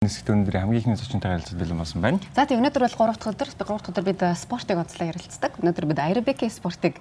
Нисгт өнөөдрийн хамгийн ихний зочинтой харилцаад бэлэн болсон байна. За тийм өнөөдөр бол 3 дахь өдөр 3 дахь өдөр бид спортыг онцлог ярилцдаг. Өнөөдөр бид аэробикийн спортыг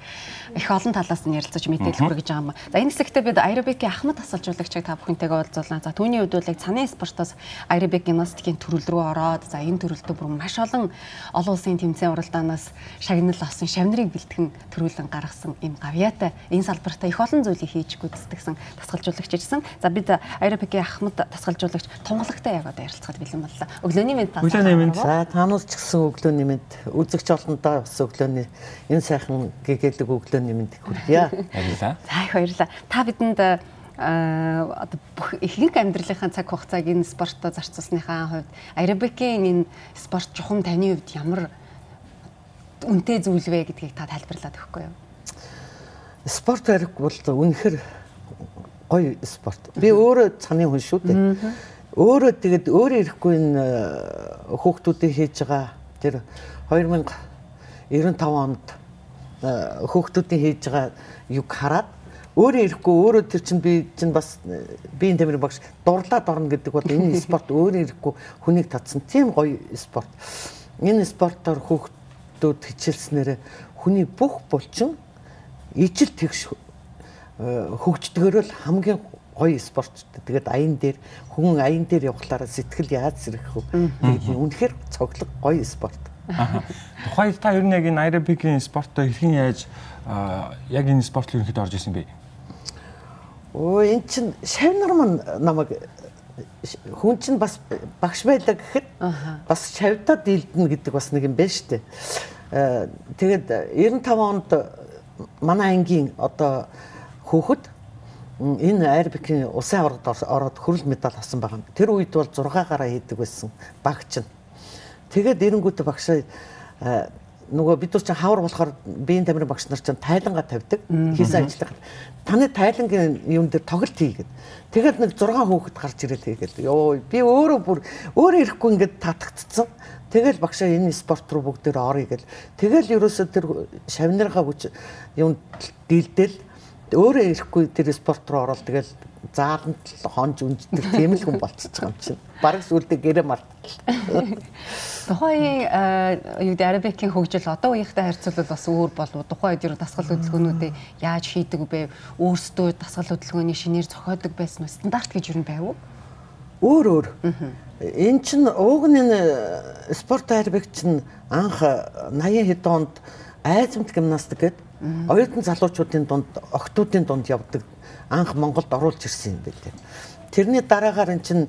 их олон талаас нь ярилцаж мэдээлэл хүргэж байгаа юм. За энэ хэсэгтээ бид аэробикийн ахмад тасалжуулагчийг та бүхэнтэйгээ уулзуулна. За түүний хувьд бол яг цаны спортоос аэробик гимнастикийн төрөл рүү ороод за энэ төрөлтөө бүр маш олон олон улсын тэмцээн уралдаанаас шагнал авсан шавнырыг бэлтгэн төрүүлэн гаргасан энэ гавьяатай энэ салбартаа их олон зүйлийг хийж гүйцэтгэсэн тасгалжуулагч ирсэн. За бид аэробикийн ахмад тасгалжуулагч тунгалагтай одоо ярилцахад бэлэн боллоо. Өглөөний мэд таа. Өглөөний мэд. За таанууд ч гэсэн өглөөний мэд үзэгч олондоо бас өглөөний энэ сайхан гэгээлэг өглөөний мэд хүргье. Баярлалаа. За их баярлалаа. Та бидэнд а одоо бүх ихэнх амьдралынхаа цаг хугацааг энэ спортод зарцуулсныхаа хувьд аэробикийн энэ спорт чухам таны хувьд ямар үнэтэй зүйл вэ гэдгийг та тайлбарлаад өгөхгүй юу? Спорт аэрик бол үнэхэр гоё спорт. Би өөрөө цаны хүн шүү дээ өөрөө тэгэд өөрөө ирэхгүй энэ э, хүүхдүүдийн хийж байгаа тэр 2095 онд э, хүүхдүүдийн хийж байгаа юг хараад өөрөө ирэхгүй өөрөө тэр чинь би чинь бас э, биеийн тамирын багш дурлаад орно гэдэг бол энэ спорт өөрөө ирэхгүй хүнийг татсан тийм гоё спорт. Энэ спортоор хүүхдүүд хичээлснээр хүний бүх булчин ижил тэгш хөгждгөрөл хамгийн гоё спортч. Тэгээд аян дээр хүн аян дээр явхлаараа сэтгэл яаж сэрэх вэ? Тэгээд үнэхээр цоглог гоё спорт. Тухайн та ер нь яг энэ аэробикийн спортоо хэрхэн яаж яг энэ спорт руу ихэд орж исэн бэ? Оо эн чин шавнар маань намайг хүн чинь бас багш байлаа гэхэд бас шавдаа дийлдэнэ гэдэг бас нэг юм байна шүү дээ. Тэгээд 95 онд манай ангийн одоо хүүхэд энэ аэробикийн усын аврагд ороод хөрөл медаль авсан байгаа. Тэр үед бол 6 гараа хийдэг байсан багч нь. Тэгээд эренгүүтэ багшаа нөгөө бид нар чинь хавар болохоор биеийн тамирын багш нар чинь тайлангаа тавьдаг хийсэн ажиллагаа. Таны тайлангийн юм дээр тоглолт хийгээд. Тэгээд нэг 6 хүүхэд гарч ирэл хийгээд. Йоо би өөрөө бүр өөрөө ирэхгүй ингээд татагдцсан. Тэгэл багшаа энэ спорт руу бүгдээр орё гэл. Тэгэл ерөөсөө тэр шавныргаа хүч юм дийлдэл өөрөө ирэхгүй тэр спорт руу ороод тэгэл зааланд хонж үнждэг тийм л хүн болчихж байгаа юм чинь. Бараг сүулдэ гэрээ мартал. Тухайн юу гэдэг арабикийн хөгжил одоо үеийнхтэй харьцуулбал бас өөр болов. Тухайн үед нь дасгал хөдөлгөөнүүдийг яаж хийдэг вэ? Өөрсдөө дасгал хөдөлгөөний шинээр зохиодог байсан уу? Стандарт гэж юу байв уу? Өөр өөр. Эн чин уг нь энэ спорт арабик чин анх 80 хэд онд айзамт гимнастик гэдэг Оюутан залуучуудын дунд, охтуудын дунд явдаг анх Монголд оруулж ирсэн юм байлээ. Тэрний дараагаар эн чинь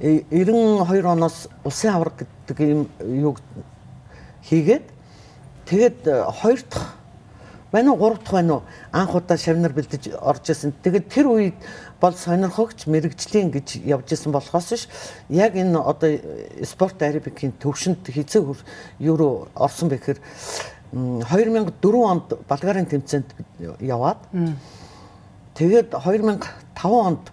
92 э, оноос улсын авраг гэдэг юм юг хийгээд тэгээд э, хоёр дахь байна уу гурав дахь байна уу анх удаа шавнар бэлдэж орж исэн. Тэгээд тэр үед бол сонирхогч мэрэгжлийн гэж явж исэн болохоос ш яг энэ одоо спорт аэробикийн төвшөнд хизээ юу руу орсон бэ гэхээр 2004 онд Болгарын тэмцээнд яваад тэгээд 2005 онд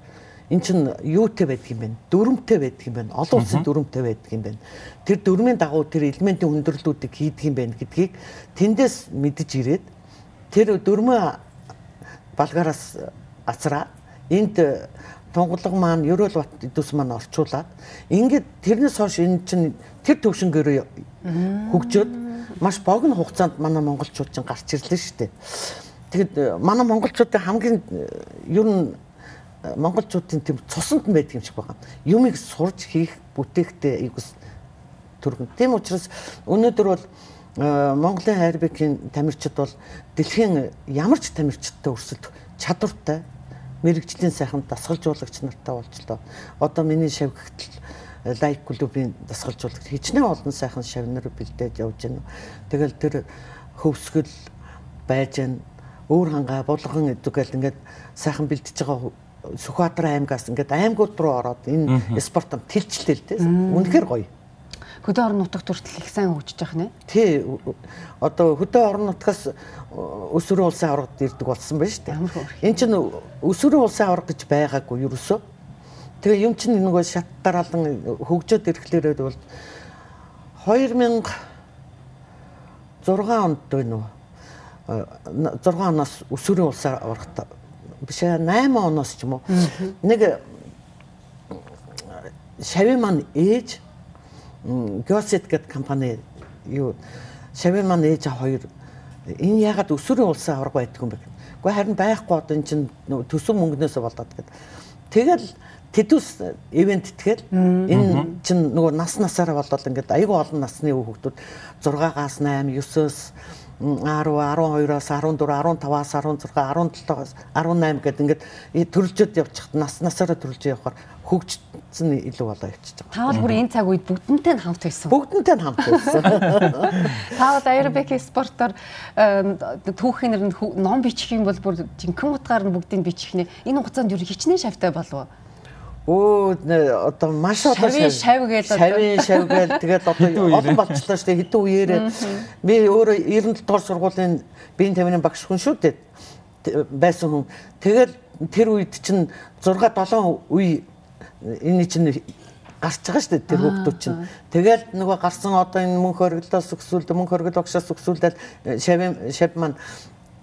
эн чин юутэй байдаг юм бэ? Дүрмтэй байдаг юм байна. Олон улсын дүрмтэй байдаг юм байна. Тэр дүрмийн дагуу тэр элементийн хүндрэлүүдийг хийдэг юм байна гэдгийг тэндээс мэдж ирээд тэр дүрмөө Болгараас ацраа энд тунгалаг маань Ерөөл бат идэвс маань орчуулад ингээд тэрнээс хойш эн чин тэр төвшнгөөр хөгжөөд маш богино хугацаанд манай монголчууд ч гарч ирлээ шүү дээ. Тэгэд э, манай монголчуудын хамгийн э, ер нь э, монголчуудын тийм цуснд нь байдаг юм шиг байгаа. Юмыг сурж хийх бүтээхтэй айгус төргөн. Тийм учраас өнөөдөр бол Монголын хайрбекийн тамирчид бол дэлхийн ямар ч тамирчидтай өрсөлдөх чадвартай мэрэгжлийн сайхан дасгалжуулагч нартай болчлоо. Одоо миний шавхигдл лайк клубын дасгалжуулагч хичнээн олон сайхан шавнар бэлдээд явж байна. Тэгэл тэр хөвсгөл байж байна. Өөр хангаа булган эдгэл ингээд сайхан бэлдэж байгаа Сүхбаатар аймгаас ингээд аймагуд руу ороод энэ спортод тэлчлээ л дээ. Үнэхээр гоё. Хөдөө орон нутагт хүртэл их сайн хөгжиж байгаа нэ. Тий. Одоо хөдөө орон нутгаас өсвөрийн улсын аврагт ирдэг болсон байна шүү дээ. Энд чинь өсвөрийн улсын авраг гэж байгаагүй ерөөсөө Тэгээ юм чинь нөгөө шат дараалан хөгжөөд ирэхлээрээ бол 2006 онд байна уу? 6 оноос өсвөрийн улсаар орохтой биш ээ 8 оноос ч юм уу нэг шавийн маань ээж Геосет гэдэг компани юу шавийн маань ээж хоёр энэ ягаад өсвөрийн улсын авраг байдаг юм бэ? Гэхдээ харин байхгүй одоо эн чинь төсөв мөнгнөөсөө болоод гэдэг. Тэгэл тэдүүс ивент тэгэл энэ чинь нөгөө нас насаараа болоод ингээд айгүй олон насны хүүхдүүд 6-аас 8, 9-оос 10, 12-оос 14, 15-аас 16, 17-оос 18 гэдэг ингээд төрөлжөд явчихад нас насаараа төрөлж явахаар хөгжсөн илүү болоо явчихж байгаа. Та бол бүр энэ цаг үед бүгднтэй нь хамт байсан. Бүгднтэй нь хамт байсан. Та бол аэробикийн спортоор түүхийн нэр ном бичих юм бол бүр жинхэнэ утгаар нь бүгдийг бичих нэ. Энэ хугацаанд юу хичнээн шавтай болов уу? Өө одоо маш одоо шавь шавь гээл шавь шавь гээл тэгээд одоо олон болчлоо шүү дээ хэдэн үеэрээ. Би өөрөө 97 дугаар сургуулийн биеийн тамирын багш хүн шүү дээ. Байсан хүн. Тэгээд тэр үед чинь 6 7 үе энэ чинь гарч байгаа шүү дээ тэр хүүхдүүд чинь. Тэгэл нөгөө гарсан одоо энэ мөнх хориглоос өксүүлд мөнх хоригл багшаас өксүүлдэл шавийн шав маань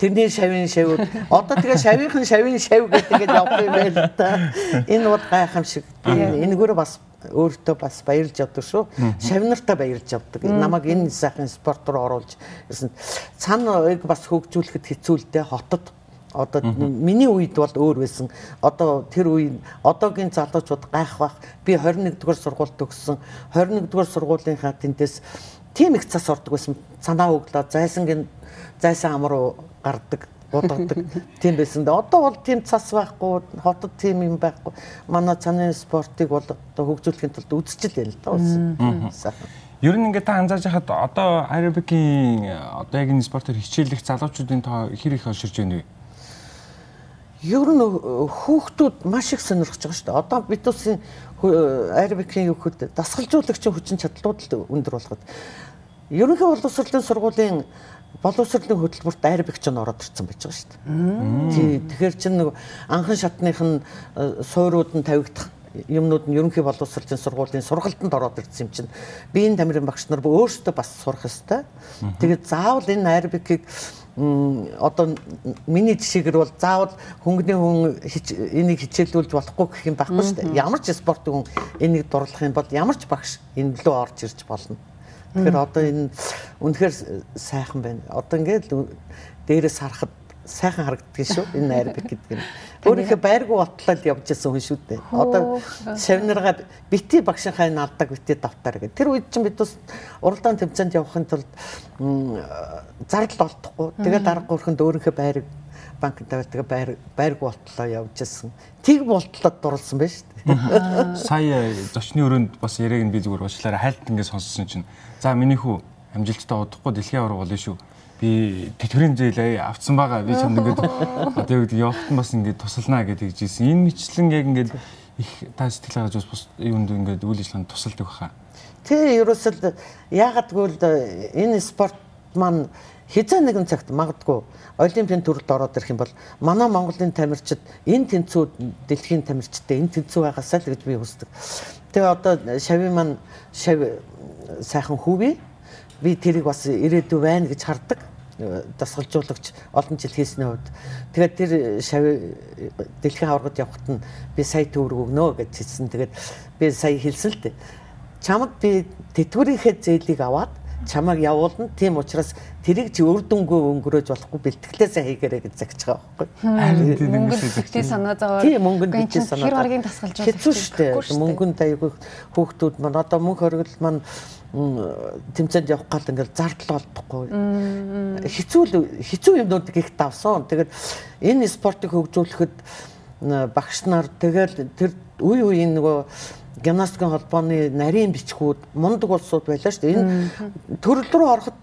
тэрний шавийн шавууд одоо тэгээ шавийнхан шавийн шав гэдэг ингээд явах юм байл та. Энэ бол гайхамшиг. Энэгээр бас өөртөө бас баярлж явдаг шүү. Шавнартаа баярлж явдаг. Намайг энэ сайхан спорт руу оруулж ирсэн. Цаана бас хөгжүүлэхэд хэцүү л дээ хотод Одоо миний үед бол өөр байсан. Одоо тэр үе одоогийн залуучууд гайх бах. Би 21 дугаар сургуульд төгссөн. 21 дугаар сургуулийнхаа тэндээс тийм их цас ордог байсан. Санаа өглөө зайсангийн зайсан ам руу гардаг бодогдаг тийм байсан. Одоо бол тийм цас байхгүй, хотод тийм юм байхгүй. Манай цааны спортыг бол одоо хөгжүүлэхийн тулд үзчихэл байл л да улс. Ер нь ингээд та анзаарч хахад одоо аэробикийн одоо яг энэ спортоор хичээлэх залуучуудын тоо хэр их олширч байна вэ? Ер нь хүүхдүүд маш их сонирхож байгаа шүү дээ. Одоо бид усын аэробикийн хүүхэд дасгалжуулагчийн хүчин чадлууд өндөр болгоод. Ерөнхий боловсролын сургуулийн боловсролын хөтөлбөрт аэробикч нь ороод ирсэн байж байгаа шүү дээ. Тий, тэгэхээр чинь нэг анхан шатных нь суурууд нь тавигдах юмнууд нь ерөнхий боловсролын сургуулийн сургалтанд ороод ирсэн юм чинь биеийн тамирын багш нар өөрсдөө бас сурах ёстой. Тэгээд заавал энэ аэробикийг одоо миний жишээгээр бол заавал хөнгөний хүн энийг хичээлүүлж болохгүй гэх юм байхгүй шүү дээ. Ямар ч спорт хүн энийг дурлах юм бол ямар ч багш энэ лөө орж ирж болно. Тэгэхээр одоо энэ үнэхээр сайхан байна. Одоо ингээд дээрээс харахад сайхан харагддаг шүү энэ аэробик гэдэг нь. Өөрийнхөө байргуу ботлол явж исэн хүн шүү дээ. Одоо шавнаргаа бити багшинхаа энэ алдаг бити давтаар гэдэг. Тэр үед чинь бид бас уралдаан тэмцээнд явахын тулд зардал олдохгүй. Тэгээд дарга өрхөнд өөрийнхөө байрыг банкнд тавиад тэгээ байр байргуу болтлоо явж исэн. Тэг болтлоод дурлсан байж шүү дээ. Сая зочны өрөөнд бас яриаг нь би зүгээр уучлаарай хайлт ингэ сонссон чинь за миний хүү амжилттай удахгүй дэлхийн авраг болно шүү би тэтгэврийн зээл авцсан байгаа. Би чамд ингээд одоо юу гэдэг явахт бас ингээд тусалнаа гэдэг хэлжсэн. Энэ мэтлэн яг ингээд их та сэтгэл гаргаж бас юунд ингээд үйл ажиллагаанд тусалдаг баха. Тэ ерөөсөл яагаад гэвэл энэ спорт маань хизээ нэгэн цагт магадгүй олимпийн төрөлд ороод ирэх юм бол манай Монголын тамирчид энэ тэнцүү дэлхийн тамирчидтэй энэ тэнцүү байгаасаа л гэж би хүсдэг. Тэгээ одоо шавийн маань шав сайхан хүүвээ би тэрийг бас ирээдүй байна гэж хардаг дасгалжуулагч олон жил хийсний хувьд тэгээд тэр шави дэлхийн аваргад явхад нь би сая төгрөг өгнө гэж хэлсэн. Тэгээд би сая хэлсэн л дээ. Чамд би тэтгэврийнхээ зээлийг аваад чамайг явуулна. Тийм учраас тэрийг чи үр дүнгүй өнгөрөөж болохгүй бэлтгэлээсээ хийгээрэй гэж загч байгаа байхгүй. Мөнгөнд битгий санаа зовоод. Тийм мөнгөнд битгий санаа. Тэр харгийн тасгалж байгаа. Хэцүү шүү дээ. Мөнгөнд аягүй хүүхдүүд маань одоо мөнх хоригдол маань тэмцээнд явах гал ингээл зардал олдохгүй. Хэцүү хэцүү юмнууд гихт давсан. Тэгээд энэ спортыг хөгжүүлэхэд багш нар тэгэл тэр үе үеийн нөгөө гимнастикийн холбооны нарийн бичгүүд мундаг улсууд байлаа шүү дээ. Энэ төрөл рүү ороход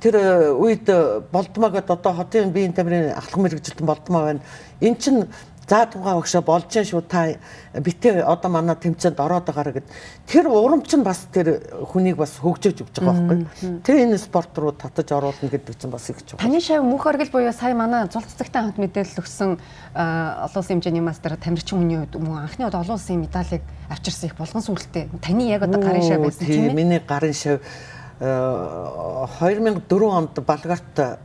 тэр үед болдмоо гэдээ одоо хотын биеийн тамирын ахлах мэрэгжилтэн болдмоо байна. Эн чинь За тугаа багшаа болж чинь шүү та битээ одоо манай тэмцээнд ороод байгаараа гэд тэр урамч нь бас тэр хүнийг бас хөгжөөж өгч байгаа байхгүй. Тэр энэ спорт руу татаж оруулна гэдэг чинь бас их чухал. Таны шав мөнх оргил буюу сая манай зул цэцэгтэй хамт мэдээлэл өгсөн олон улсын хэмжээний мастер тамирчин хүний хувьд мөн анхны удаа олон улсын медалийг авчирсан их болгон сүултээ. Таны яг одоо гарын шав байсан тийм ээ. Миний гарын шав 2004 онд Болгарт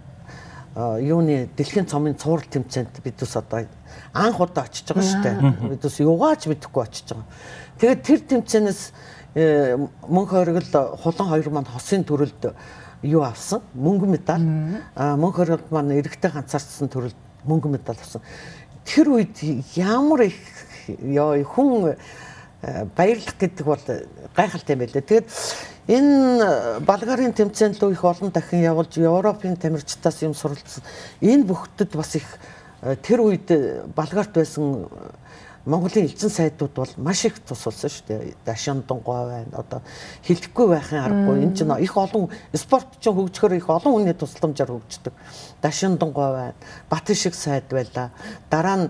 юуны дэлхийн цомын цуврал тэмцээнд бид ус одоо анх удаа очиж байгаа шүү дээ. Бид ус югаач мэдэхгүй очиж байгаа. Тэгээд тэр тэмцээнээс э, мөнх хоригл хулан хоёр маань хосын төрөлд юу авсан? Мөнгө медаль. Аа мөнх хоригл маань эрэгтэй ганцаарчсан төрөлд мөнгө медаль авсан. Тэр үед ямар их ёо хүн э, баярлах гэдэг бол гайхалтай юм байлээ. Тэгээд энэ Болгарын тэмцээнд лөө их олон дахин явуулж Европын тамирчдаас юм суралцсан. Энэ бүхтэд бас их э, тэр үед Болгарт байсан Монголын элчин сайдууд бол маш их тус болсон шүү дээ. Дашин дунгой байна. Одоо хэлэхгүй байхын аргагүй. Энэ чинь их олон спорт чинь хөгжөхөр их олон хүний тусламжаар хөгждөг. Дашин дунгой байна. Бат шиг сайд байла. Дараа нь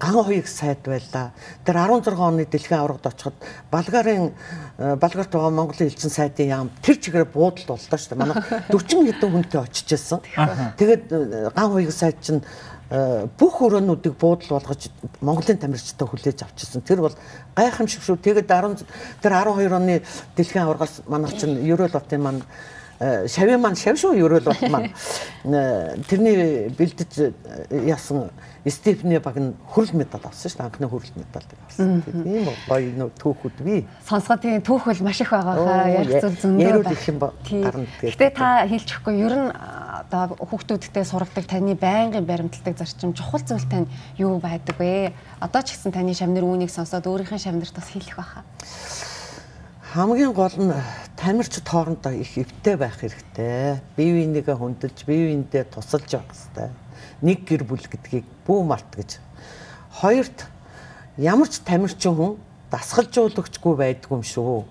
ган хоёрыг сайд байла. Тэр 16 оны дэлхийн аврагд очиход Болгарын э, Болгарт байгаа Монголын элчин сайдын яам тэр чигээр буудалд боллоо шүү дээ. Манай 40 хэдэн хүнтэй очиж байсан. Тэгээд э, ган хоёрыг сайд чинь бүх өрөөнүүдийг буудал болгож Монголын тамирчтай хүлээж авчихсан. Тэр бол гайхамшиг шүү. Тэгээд 10 тэр 12 оны дэлхийн аваргаас манайх чинь Ерөөл батын маань э, шавийн маань шав шүү Ерөөл бат маань э, тэрний бэлдэж яасан Стефни баг нь хөрөл медаль авсан шүү. Анхны хөрөл медаль авсан. Тийм гоё нөө түүхүүд би. Сонсгоо тийм түүх бол маш их байгаа хаа. Яг зөв зөндөө байх юм гарна. Гэтэ та хэлчихгүй ер нь одоо хүүхдүүдтэй сургадаг таны байнгын баримталдаг зарчим чухал зүйл тань юу байдаг вэ? Одоо ч гэсэн таны шавнар үүнийг сонсоод өөрийнхөө шавнарт бас хэлэх байхаа. Хамгийн гол нь тамирчид хоорондоо их эвтэй байх хэрэгтэй. Бие биенийгээ хөндлөж, бие биендээ тусалж явах хэрэгтэй нэг гэр бүл гэдгийг бүү март гэж. Хоёрт ямар ч тамирчин хүн дасгалжуулагчгүй байдгүй юм шүү.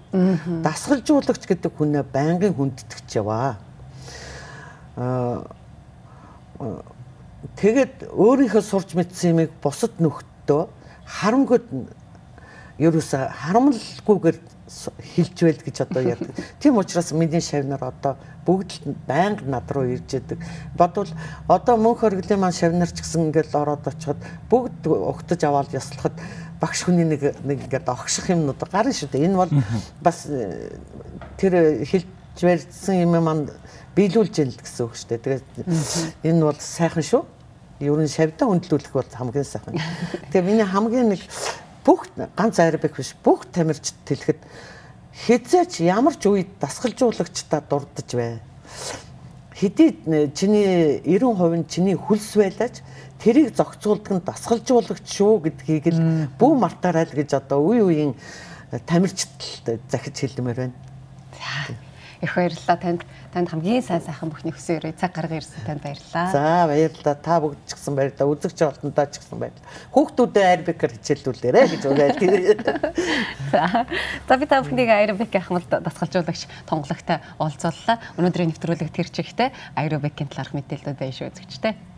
Дасгалжуулагч гэдэг хүнээ байнгын хүндэтгэж яваа. Аа тэгэд өөрийнхөө сурч мэдсэн юмыг бусад нөхдөө харамгууд ерөөсө харамлгүйгээр хилж байл гэж одоо ярьдаг. Тийм учраас миний шавнар одоо бүгд л байнга над руу ирж идэг. Бодвол одоо мөнх хоригдлын маань шавнар ч гэсэн ингээл ороод очиход бүгд угтаж аваад яслахад багш хүний нэг нэг ингээд огших юмнууд гарна шүү дээ. Энэ бол бас э, тэр хилж барьсан юм маань биелүүлж ял гэсэн үг шүү дээ. Тэгээд энэ бол сайхан шүү. Ер нь шавьдаа хөндлүүлэх бол хамгийн сайхан. Тэгээ миний хамгийн нэг бүх ганц арабик биш бүх тамирчид тэлэхэд хизээч ямар ч үед дасгалжуулагчдаа дурдж бай. Хэдий чиний 90% нь чиний хөлс байлаач тэрийг зохицуулдаг нь дасгалжуулагч шүү гэдгийг л бүү мартаарай л гэж одоо үе үеийн тамирчид захиж хэлмээр байна. За их баярлалаа танд танд хамгийн сайн сайхан бүхний хүсэн өрөө цаг гаргаж ирсэн танд баярлалаа. За баярлалаа. Та бүгд ч гэсэн баярлалаа. Үзэгч олондоо ч гэсэн баярлалаа. Хүүхдүүдэд аэробикээр хичээлүүлээрэ гэж уриалдаг. За. За би та бүхнийг аэробик ахмад дасгалжуулагч тонгологтой уулзууллаа. Өнөөдрийн нэвтрүүлэг тэр чигтээ аэробикийн талаарх мэдээлэлүүд байна шүү үзэгчтэй.